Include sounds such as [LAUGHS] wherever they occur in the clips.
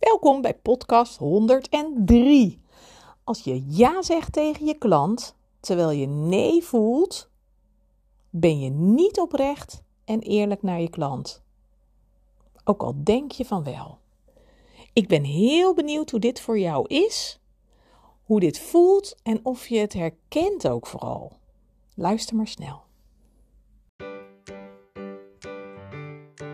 Welkom bij podcast 103. Als je ja zegt tegen je klant terwijl je nee voelt, ben je niet oprecht en eerlijk naar je klant. Ook al denk je van wel. Ik ben heel benieuwd hoe dit voor jou is, hoe dit voelt en of je het herkent ook vooral. Luister maar snel.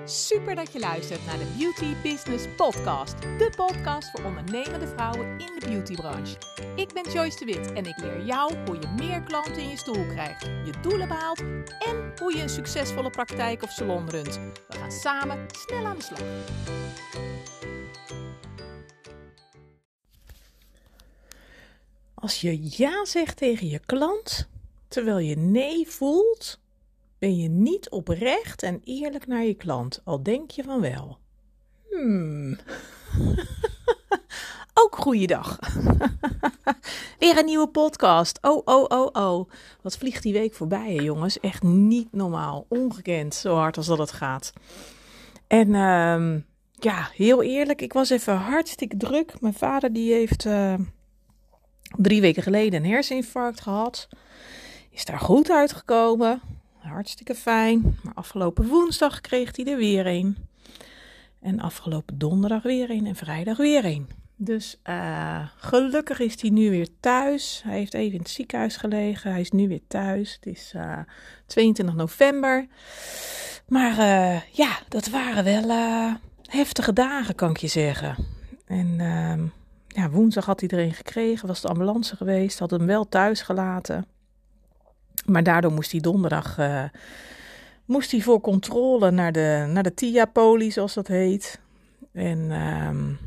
Super dat je luistert naar de Beauty Business Podcast. De podcast voor ondernemende vrouwen in de beautybranche. Ik ben Joyce de Wit en ik leer jou hoe je meer klanten in je stoel krijgt, je doelen behaalt en hoe je een succesvolle praktijk of salon runt. We gaan samen snel aan de slag. Als je ja zegt tegen je klant, terwijl je nee voelt, ben je niet oprecht en eerlijk naar je klant, al denk je van wel. Hmm. [LAUGHS] Ook goeiedag. [LAUGHS] Weer een nieuwe podcast. Oh, oh, oh, oh. Wat vliegt die week voorbij, jongens. Echt niet normaal. Ongekend, zo hard als dat het gaat. En uh, ja, heel eerlijk, ik was even hartstikke druk. Mijn vader die heeft uh, drie weken geleden een herseninfarct gehad. Is daar goed uitgekomen. Hartstikke fijn. Maar afgelopen woensdag kreeg hij er weer een. En afgelopen donderdag weer een. En vrijdag weer een. Dus uh, gelukkig is hij nu weer thuis. Hij heeft even in het ziekenhuis gelegen. Hij is nu weer thuis. Het is uh, 22 november. Maar uh, ja, dat waren wel eh, heftige dagen, kan ik je zeggen. En ehm, ja, woensdag had hij er gekregen. Was de ambulance geweest. Had hem wel thuis gelaten. Maar daardoor moest hij donderdag uh, moest hij voor controle naar de, naar de TIA-poli, zoals dat heet. En um,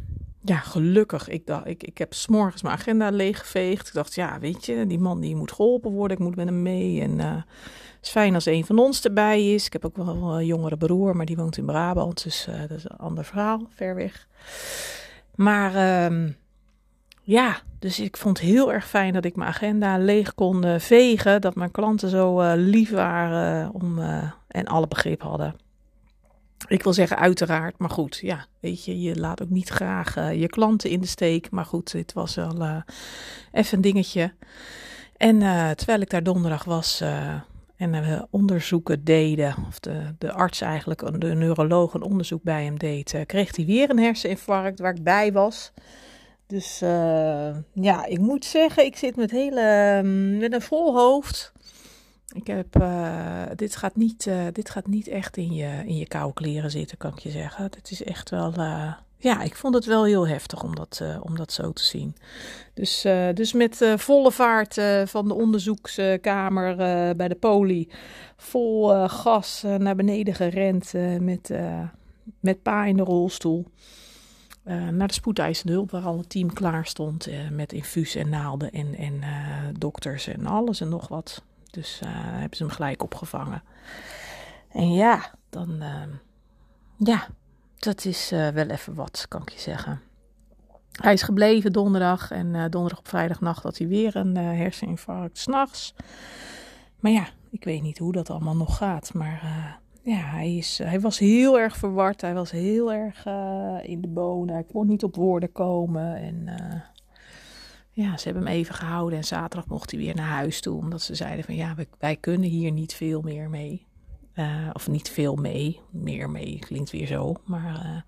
ja, gelukkig. Ik, dacht, ik, ik heb s'morgens mijn agenda leeggeveegd. Ik dacht, ja, weet je, die man die moet geholpen worden. Ik moet met hem mee. En uh, het is fijn als een van ons erbij is. Ik heb ook wel een jongere broer, maar die woont in Brabant. Dus uh, dat is een ander verhaal, ver weg. Maar... Um, ja, dus ik vond het heel erg fijn dat ik mijn agenda leeg kon vegen. Dat mijn klanten zo uh, lief waren uh, om, en alle begrip hadden. Ik wil zeggen uiteraard, maar goed, ja, weet je, je laat ook niet graag je klanten in de steek. Maar goed, dit was wel even een dingetje. En terwijl ik daar donderdag was en we onderzoeken deden, of de, de arts eigenlijk, de neuroloog een onderzoek bij hem deed, kreeg hij weer een herseninfarct waar ik bij was. Dus uh, ja, ik moet zeggen, ik zit met, hele, met een vol hoofd. Ik heb, uh, dit, gaat niet, uh, dit gaat niet echt in je, in je koude kleren zitten, kan ik je zeggen. Het is echt wel, ja, ik vond het wel heel heftig om dat, om dat zo te zien. Dus, dus met volle vaart van de onderzoekskamer bij de poli, vol gas naar beneden gerend met, met pa in de rolstoel. Uh, naar de spoedeisende hulp, waar al het team klaar stond uh, met infuus en naalden en, en uh, dokters en alles en nog wat. Dus hebben ze hem gelijk opgevangen. En ja, dan, ja, dat is wel even wat, kan ik je zeggen. Hij is gebleven donderdag en donderdag op vrijdagnacht had hij weer een herseninfarct s'nachts. Maar ja, ik weet niet hoe dat allemaal nog gaat, maar ja, hij, is, hij was heel erg verward. Hij was heel erg uh, in de bonen. Hij kon niet op woorden komen. En uh, ja, ze hebben hem even gehouden. En zaterdag mocht hij weer naar huis toe. Omdat ze zeiden van ja, wij, kunnen hier niet veel meer mee. Uh, of niet veel mee. Meer mee klinkt weer zo. Maar,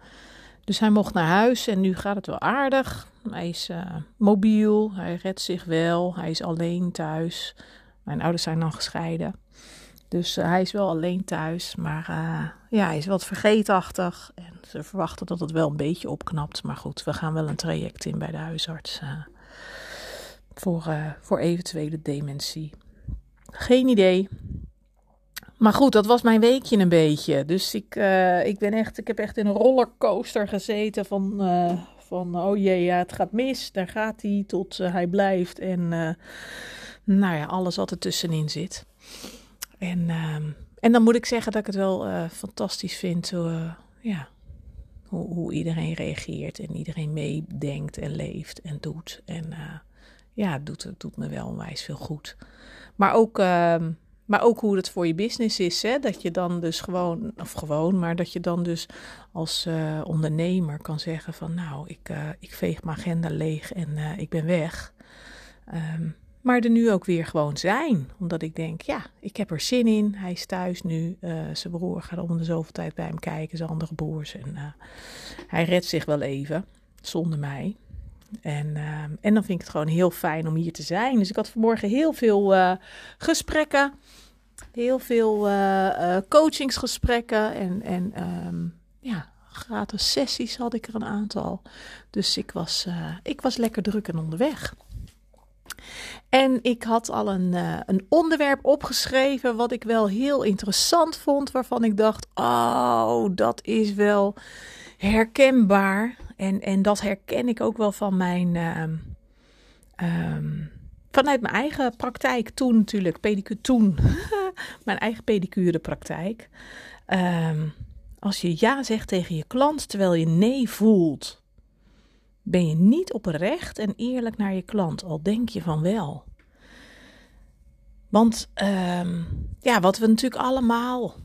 dus hij mocht naar huis. En nu gaat het wel aardig. Hij is mobiel. Hij redt zich wel. Hij is alleen thuis. Mijn ouders zijn dan gescheiden. Dus uh, hij is wel alleen thuis, maar uh, ja, hij is wat vergeetachtig. En ze verwachten dat het wel een beetje opknapt. Maar goed, we gaan wel een traject in bij de huisarts uh, voor, voor eventuele dementie. Geen idee. Maar goed, dat was mijn weekje een beetje. Dus ik, ik, ben echt, ik heb echt in een rollercoaster gezeten van, van oh jee, ja, het gaat mis. Daar gaat hij tot hij blijft. En nou ja, alles wat er tussenin zit. En, uh, en dan moet ik zeggen dat ik het wel uh, fantastisch vind uh, ja, hoe, hoe, iedereen reageert en iedereen meedenkt en leeft en doet. En eh, ja, het doet, het doet me wel onwijs veel goed. Maar ook, ehm, maar ook hoe het voor je business is. Hè? Dat je dan dus gewoon, of gewoon, maar dat je dan dus als ondernemer kan zeggen van nou, ik, ik veeg mijn agenda leeg en ik ben weg. Um, maar er nu ook weer gewoon zijn. Omdat ik denk, ja, ik heb er zin in. Hij is thuis nu. zijn broer gaat om de zoveel tijd bij hem kijken, zijn andere broers. En hij redt zich wel even, zonder mij. En, uh, en dan vind ik het gewoon heel fijn om hier te zijn. Dus ik had vanmorgen heel veel gesprekken. Heel veel coachingsgesprekken. En, en um, ja, gratis sessies had ik er een aantal. Dus ik was, ik was lekker druk en onderweg. En ik had al een, een onderwerp opgeschreven wat ik wel heel interessant vond. Waarvan ik dacht, oh, dat is wel herkenbaar. En, en dat herken ik ook wel van mijn. Uh, um, vanuit mijn eigen praktijk toen natuurlijk, pedicure toen. [LAUGHS] mijn eigen pedicure praktijk. Um, als je ja zegt tegen je klant terwijl je nee voelt, ben je niet oprecht en eerlijk naar je klant, al denk je van wel. Want um, ja, wat we natuurlijk allemaal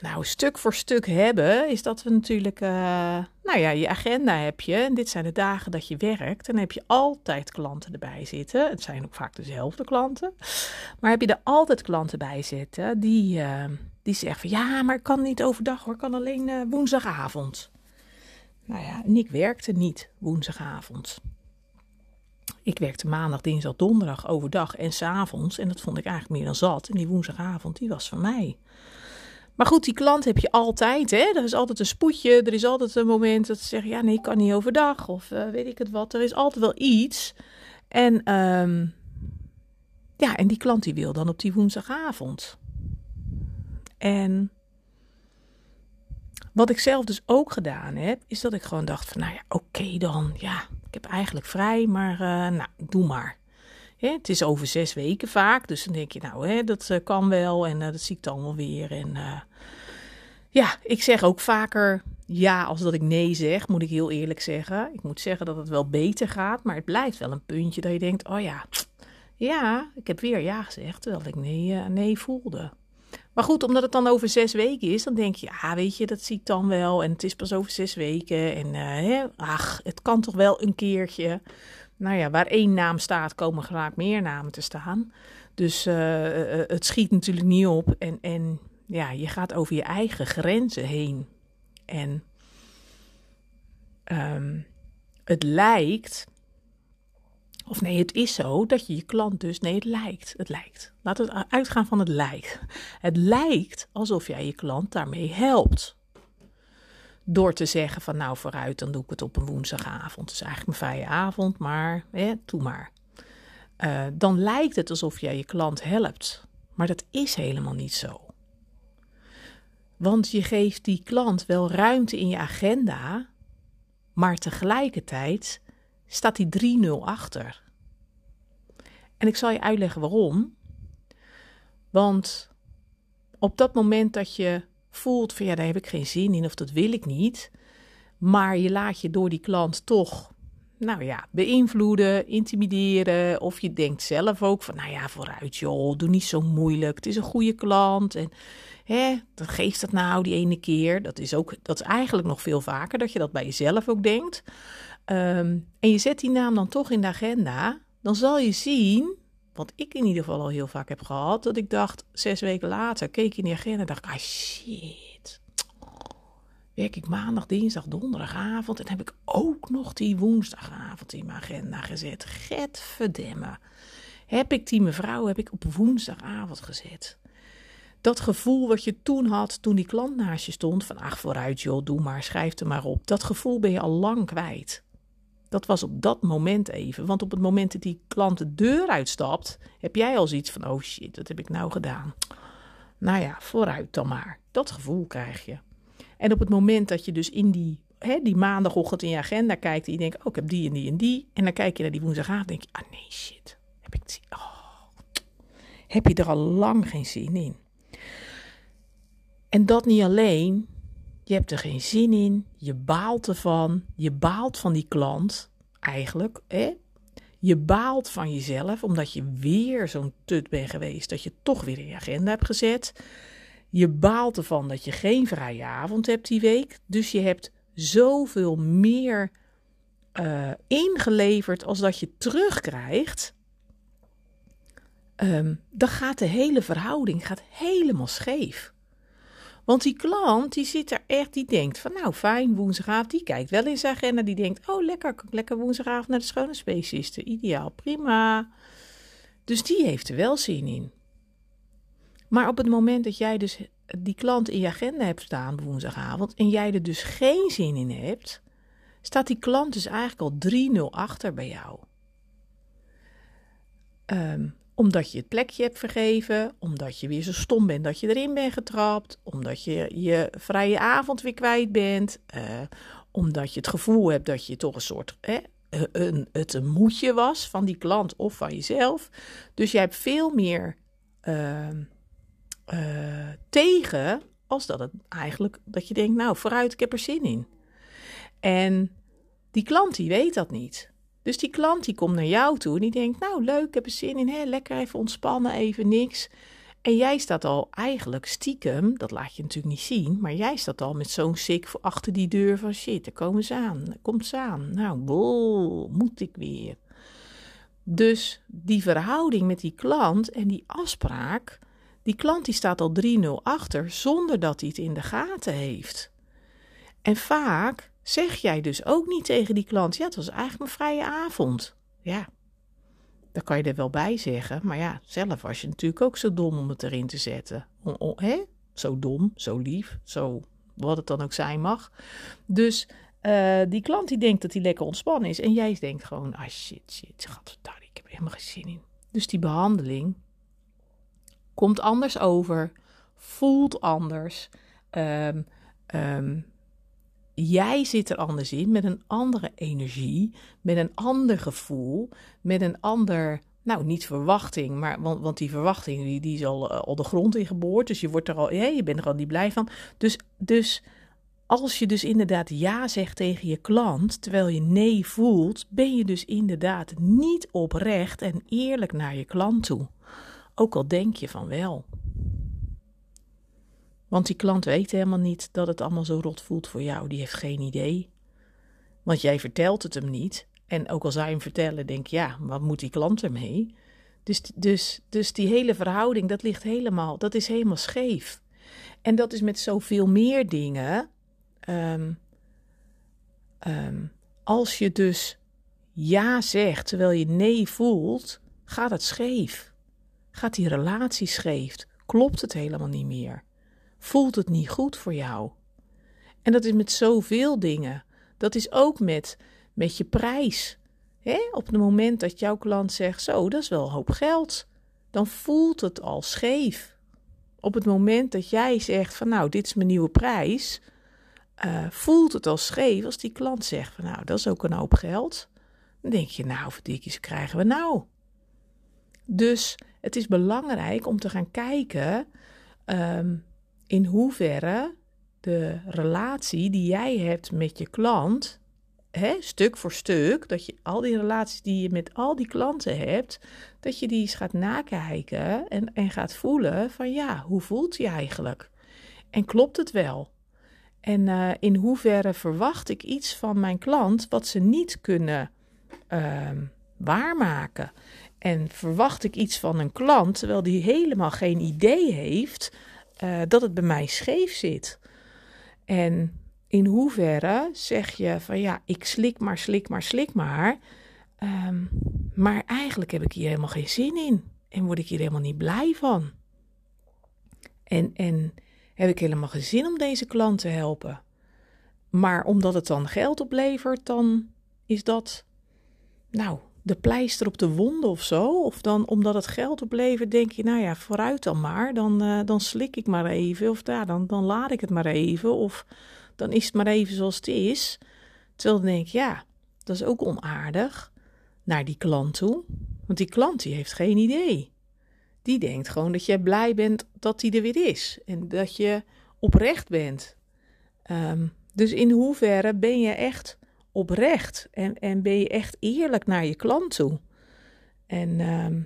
nou stuk voor stuk hebben, is dat we natuurlijk, uh, nou ja, je agenda heb je. En dit zijn de dagen dat je werkt. En dan heb je altijd klanten erbij zitten. Het zijn ook vaak dezelfde klanten. Maar heb je er altijd klanten bij zitten die, uh, die zeggen van ja, maar ik kan niet overdag hoor, ik kan alleen uh, woensdagavond. Nou ja, en ik werkte niet woensdagavond. Ik werkte maandag, dinsdag, donderdag overdag en s'avonds. En dat vond ik eigenlijk meer dan zat. En die woensdagavond, die was van mij. Maar goed, die klant heb je altijd. Hè? Er is altijd een spoedje. Er is altijd een moment dat ze zeggen: ja, nee, ik kan niet overdag. Of uh, weet ik het wat. Er is altijd wel iets. En, um, ja, en die klant die wil dan op die woensdagavond. En wat ik zelf dus ook gedaan heb, is dat ik gewoon dacht: van nou ja, oké dan. Ja, ik heb eigenlijk vrij, maar uh, nou, doe maar. het is over zes weken vaak, dus dan denk je, nou, hè, dat uh, kan wel en uh, dat zie ik dan wel weer. En ja, ik zeg ook vaker ja als dat ik nee zeg, moet ik heel eerlijk zeggen. Ik moet zeggen dat het wel beter gaat, maar het blijft wel een puntje dat je denkt, oh ja, ja, ik heb weer ja gezegd, terwijl ik nee, nee voelde. Maar goed, omdat het dan over zes weken is, dan denk je, ja, weet je, dat zie ik dan wel. En het is pas over zes weken. En uh, ach, het kan toch wel een keertje. Nou ja, waar één naam staat, komen graag meer namen te staan. Dus uh, het schiet natuurlijk niet op. En, en ja, je gaat over je eigen grenzen heen. En um, het lijkt, of nee, het is zo dat je je klant dus, nee, het lijkt, het lijkt. Laat het uitgaan van het lijkt. Het lijkt alsof jij je klant daarmee helpt. Door te zeggen van nou vooruit, dan doe ik het op een woensdagavond. Het is eigenlijk mijn vrije avond, maar doe maar. Uh, dan lijkt het alsof jij je klant helpt. Maar dat is helemaal niet zo. Want je geeft die klant wel ruimte in je agenda, maar tegelijkertijd staat die 3-0 achter. En ik zal je uitleggen waarom. Want op dat moment dat je voelt van ja, daar heb ik geen zin in of dat wil ik niet, maar je laat je door die klant toch, nou ja, beïnvloeden, intimideren, of je denkt zelf ook van nou ja, vooruit joh, doe niet zo moeilijk, het is een goede klant en hè, dat geeft dat nou die ene keer. Dat is ook, dat is eigenlijk nog veel vaker dat je dat bij jezelf ook denkt. Um, en je zet die naam dan toch in de agenda, dan zal je zien wat ik in ieder geval al heel vaak heb gehad, dat ik dacht, zes weken later, keek in die agenda en dacht, ah shit, werk ik maandag, dinsdag, donderdagavond en heb ik ook nog die woensdagavond in mijn agenda gezet. Get verdemmen. Heb ik die mevrouw, heb ik op woensdagavond gezet. Dat gevoel wat je toen had, toen die klant naast je stond, van ach vooruit joh, doe maar, schrijf er maar op. Dat gevoel ben je al lang kwijt. Dat was op dat moment even. Want op het moment dat die klant de deur uitstapt, heb jij al zoiets van: oh shit, wat heb ik nou gedaan? Nou ja, vooruit dan maar. Dat gevoel krijg je. En op het moment dat je dus in die, hè, die maandagochtend in je agenda kijkt en je denkt: oh, ik heb die en die en die. En dan kijk je naar die woensdagavond en denk je: ah nee, shit, heb ik die? Oh. Heb je er al lang geen zin in? En dat niet alleen, je hebt er geen zin in. Je baalt ervan. Je baalt van die klant eigenlijk. Hè? Je baalt van jezelf omdat je weer zo'n tut bent geweest dat je toch weer in je agenda hebt gezet. Je baalt ervan dat je geen vrije avond hebt die week. Dus je hebt zoveel meer uh, ingeleverd als dat je terugkrijgt. Um, dan gaat de hele verhouding gaat helemaal scheef. Want die klant die zit er echt, die denkt van nou fijn, woensdagavond, die kijkt wel in zijn agenda, die denkt oh lekker, lekker woensdagavond naar de schone specialisten, ideaal, prima. Dus die heeft er wel zin in. Maar op het moment dat jij dus die klant in je agenda hebt staan woensdagavond en jij er dus geen zin in hebt, staat die klant dus eigenlijk al 3-0 achter bij jou. Um, omdat je het plekje hebt vergeven, omdat je weer zo stom bent dat je erin bent getrapt, omdat je je vrije avond weer kwijt bent, uh, omdat je het gevoel hebt dat je toch een soort eh, een, het een moedje was van die klant of van jezelf. Dus jij hebt veel meer uh, uh, tegen als dat het eigenlijk dat je denkt, nou vooruit, ik heb er zin in. En die klant die weet dat niet. Dus die klant die komt naar jou toe en die denkt, nou leuk, ik heb er zin in, hè? lekker even ontspannen, even niks. En jij staat al eigenlijk stiekem, dat laat je natuurlijk niet zien, maar jij staat al met zo'n sik achter die deur van shit, daar komen ze aan, daar komt ze aan. Nou, bol, moet ik weer. Dus die verhouding met die klant en die afspraak, die klant die staat al 3-0 achter zonder dat hij het in de gaten heeft. En vaak zeg jij dus ook niet tegen die klant: ja, het was eigenlijk mijn vrije avond. Ja, daar kan je er wel bij zeggen. Maar ja, zelf was je natuurlijk ook zo dom om het erin te zetten. hè? Zo dom, zo lief, zo wat het dan ook zijn mag. Dus uh, die klant die denkt dat hij lekker ontspannen is. En jij denkt gewoon, ah shit, shit, daar, ik heb helemaal geen zin in. Dus die behandeling komt anders over, voelt anders. Um, jij zit er anders in, met een andere energie, met een ander gevoel, met een ander, nou niet verwachting, maar want, want die verwachting die, die is al, eh, al de grond in geboord, dus je wordt er al, je bent er al niet blij van. Dus, dus als je dus inderdaad ja zegt tegen je klant, terwijl je nee voelt, ben je dus inderdaad niet oprecht en eerlijk naar je klant toe. Ook al denk je van wel. Want die klant weet helemaal niet dat het allemaal zo rot voelt voor jou. Die heeft geen idee. Want jij vertelt het hem niet. En ook al zou je hem vertellen, denk je, ja, wat moet die klant ermee? Dus, dus, dus die hele verhouding, dat ligt helemaal, dat is helemaal scheef. En dat is met zoveel meer dingen. Um, um, als je dus ja zegt terwijl je nee voelt, gaat het scheef. Gaat die relatie scheef? Klopt het helemaal niet meer? Voelt het niet goed voor jou. En dat is met zoveel dingen. Dat is ook met, met je prijs. Op het moment dat jouw klant zegt: Zo, dat is wel een hoop geld, dan voelt het al scheef. Op het moment dat jij zegt: van nou, dit is mijn nieuwe prijs, uh, voelt het al scheef als die klant zegt: van nou, dat is ook een hoop geld. Dan denk je: Nou, verdikjes krijgen we nou. Dus het is belangrijk om te gaan kijken. Um, in hoeverre de relatie die jij hebt met je klant, hè, stuk voor stuk, dat je al die relaties die je met al die klanten hebt, dat je die eens gaat nakijken en, en gaat voelen van ja, hoe voelt hij eigenlijk? En klopt het wel? En uh, in hoeverre verwacht ik iets van mijn klant wat ze niet kunnen uh, waarmaken? En verwacht ik iets van een klant terwijl die helemaal geen idee heeft uh, dat het bij mij scheef zit. En in hoeverre zeg je van ja, ik slik maar, slik maar, slik maar. Um, maar eigenlijk heb ik hier helemaal geen zin in. En word ik hier helemaal niet blij van. En, en heb ik helemaal geen zin om deze klant te helpen. Maar omdat het dan geld oplevert, dan is dat, nou, de pleister op de wonden of zo. Of dan omdat het geld oplevert, denk je, nou ja, vooruit dan maar. Dan, uh, dan slik ik maar even. Of ja, dan, dan laat ik het maar even. Of dan is het maar even zoals het is. Terwijl dan denk ik, ja, dat is ook onaardig naar die klant toe. Want die klant die heeft geen idee. Die denkt gewoon dat je blij bent dat hij er weer is. En dat je oprecht bent. Um, dus in hoeverre ben je echt oprecht en, en ben je echt eerlijk naar je klant toe. En, ehm,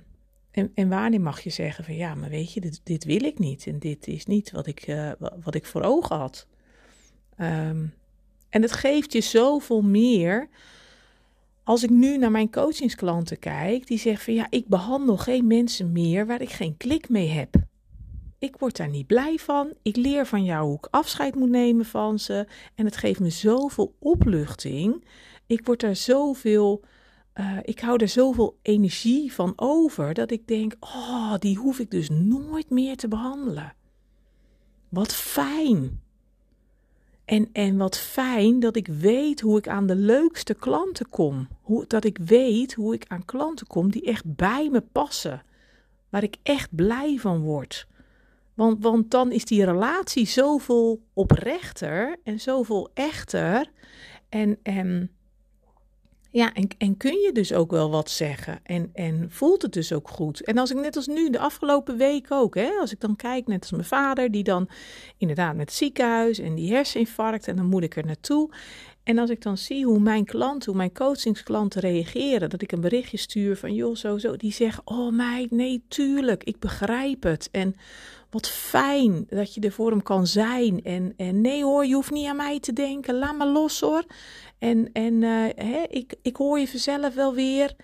en, en, wanneer mag je zeggen van ja, maar weet je, dit, dit wil ik niet. En dit is niet wat ik, uh, wat ik voor ogen had. Um, en het geeft je zoveel meer. Als ik nu naar mijn coachingsklanten kijk, die zeggen van ja, ik behandel geen mensen meer waar ik geen klik mee heb. Ik word daar niet blij van. Ik leer van jou hoe ik afscheid moet nemen van ze. En het geeft me zoveel opluchting. Ik word daar zoveel. Uh, ik hou er zoveel energie van over dat ik denk: oh, die hoef ik dus nooit meer te behandelen. Wat fijn. En, en wat fijn dat ik weet hoe ik aan de leukste klanten kom. Hoe, dat ik weet hoe ik aan klanten kom die echt bij me passen. Waar ik echt blij van word. Want, want dan is die relatie zoveel oprechter en zoveel echter. En, en ja, en, en kun je dus ook wel wat zeggen. En, en voelt het dus ook goed. En als ik net als nu, de afgelopen week ook, hè, als ik dan kijk, net als mijn vader, die dan inderdaad met het ziekenhuis en die herseninfarct, en dan moet ik er naartoe. En als ik dan zie hoe mijn klanten, hoe mijn coachingsklanten reageren, dat ik een berichtje stuur van joh, zo, zo, die zeggen, oh meid, nee, tuurlijk, ik begrijp het. En wat fijn dat je er voor hem kan zijn. En, en nee hoor, je hoeft niet aan mij te denken, laat me los hoor. En, en uh, hè, ik, ik hoor je vanzelf wel weer.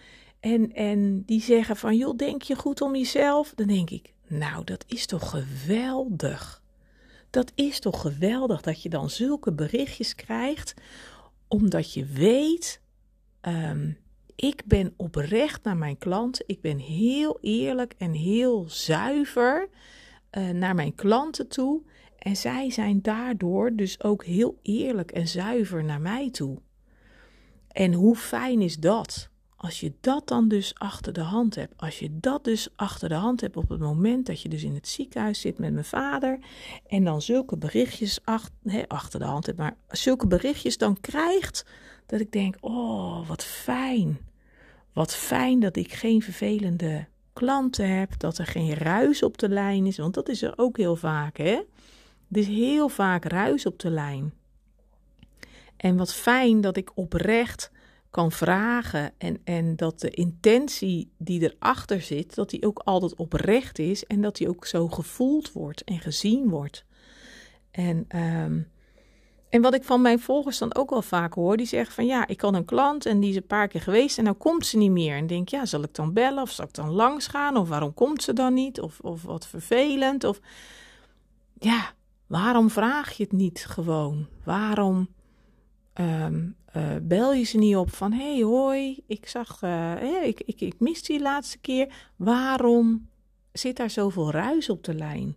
En, en die zeggen van, joh, denk je goed om jezelf? Dan denk ik, nou, dat is toch geweldig. Dat is toch geweldig dat je dan zulke berichtjes krijgt, omdat je weet, um, ik ben oprecht naar mijn klant. Ik ben heel eerlijk en heel zuiver uh, naar mijn klanten toe. En zij zijn daardoor dus ook heel eerlijk en zuiver naar mij toe. En hoe fijn is dat? Als je dat dan dus achter de hand hebt. Als je dat dus achter de hand hebt op het moment dat je dus in het ziekenhuis zit met mijn vader. En dan zulke berichtjes achter, de hand hebt. Maar zulke berichtjes dan krijgt. Dat ik denk, oh wat fijn. Wat fijn dat ik geen vervelende klanten heb. Dat er geen ruis op de lijn is. Want dat is er ook heel vaak hè. Er is heel vaak ruis op de lijn. En wat fijn dat ik oprecht kan vragen en, en dat de intentie die erachter zit, dat die ook altijd oprecht is en dat die ook zo gevoeld wordt en gezien wordt. En, ehm, en wat ik van mijn volgers dan ook wel vaak hoor, die zeggen van ja, ik kan een klant en die is een paar keer geweest en nou komt ze niet meer. En denk ja, zal ik dan bellen of zal ik dan langs gaan of waarom komt ze dan niet of, of wat vervelend of ja, waarom vraag je het niet gewoon? Waarom um, uh, bel je ze niet op van hey hoi, ik zag, uh, ik, ik, ik miste die laatste keer. Waarom zit daar zoveel ruis op de lijn?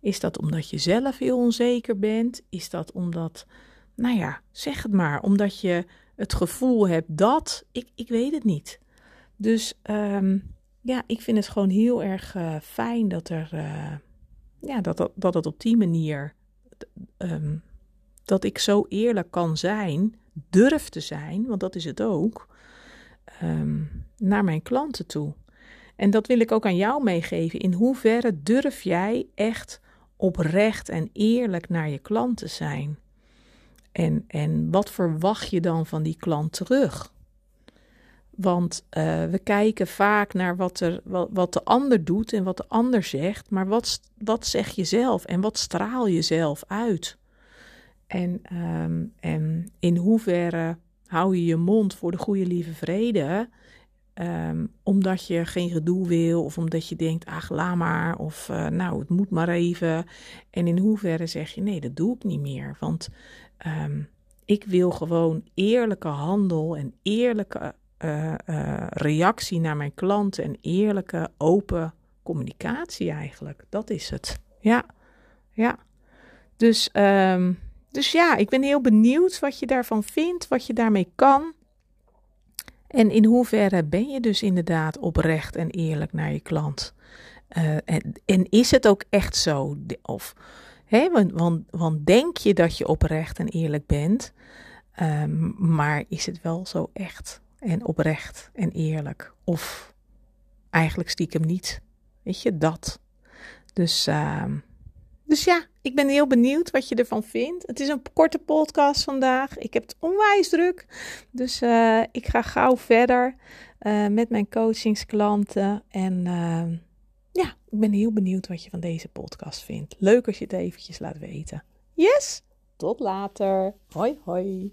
Is dat omdat je zelf heel onzeker bent? Is dat omdat, nou ja, zeg het maar, omdat je het gevoel hebt dat, ik, ik weet het niet. Dus um, ja, ik vind het gewoon heel erg uh, fijn dat er, ja, dat, dat, dat het op die manier um, dat ik zo eerlijk kan zijn, durf te zijn, want dat is het ook, um, naar mijn klanten toe. En dat wil ik ook aan jou meegeven. In hoeverre durf jij echt oprecht en eerlijk naar je klant te zijn? En, en wat verwacht je dan van die klant terug? Want uh, we kijken vaak naar wat, er, wat, wat, de ander doet en wat de ander zegt, maar wat, wat zeg je zelf en wat straal je zelf uit? En, um, en in hoeverre hou je je mond voor de goede lieve vrede, um, omdat je geen gedoe wil of omdat je denkt, ach laat maar, of uh, nou het moet maar even. En in hoeverre zeg je, nee dat doe ik niet meer, want um, ik wil gewoon eerlijke handel en eerlijke uh, uh, reactie naar mijn klanten en eerlijke open communicatie eigenlijk. Dat is het. Ja, ja. Dus dus ja, ik ben heel benieuwd wat je daarvan vindt, wat je daarmee kan. En in hoeverre ben je dus inderdaad oprecht en eerlijk naar je klant? Uh, en, is het ook echt zo? Of, hè, want, want, want, denk je dat je oprecht en eerlijk bent, um, maar is het wel zo echt en oprecht en eerlijk? Of eigenlijk stiekem niet? Weet je dat? Dus uh, Dus ja, ik ben heel benieuwd wat je ervan vindt. Het is een korte podcast vandaag. Ik heb het onwijs druk. Dus uh, ik ga gauw verder uh, met mijn coachingsklanten. En uh, ja, ik ben heel benieuwd wat je van deze podcast vindt. Leuk als je het eventjes laat weten. Yes, tot later. Hoi hoi.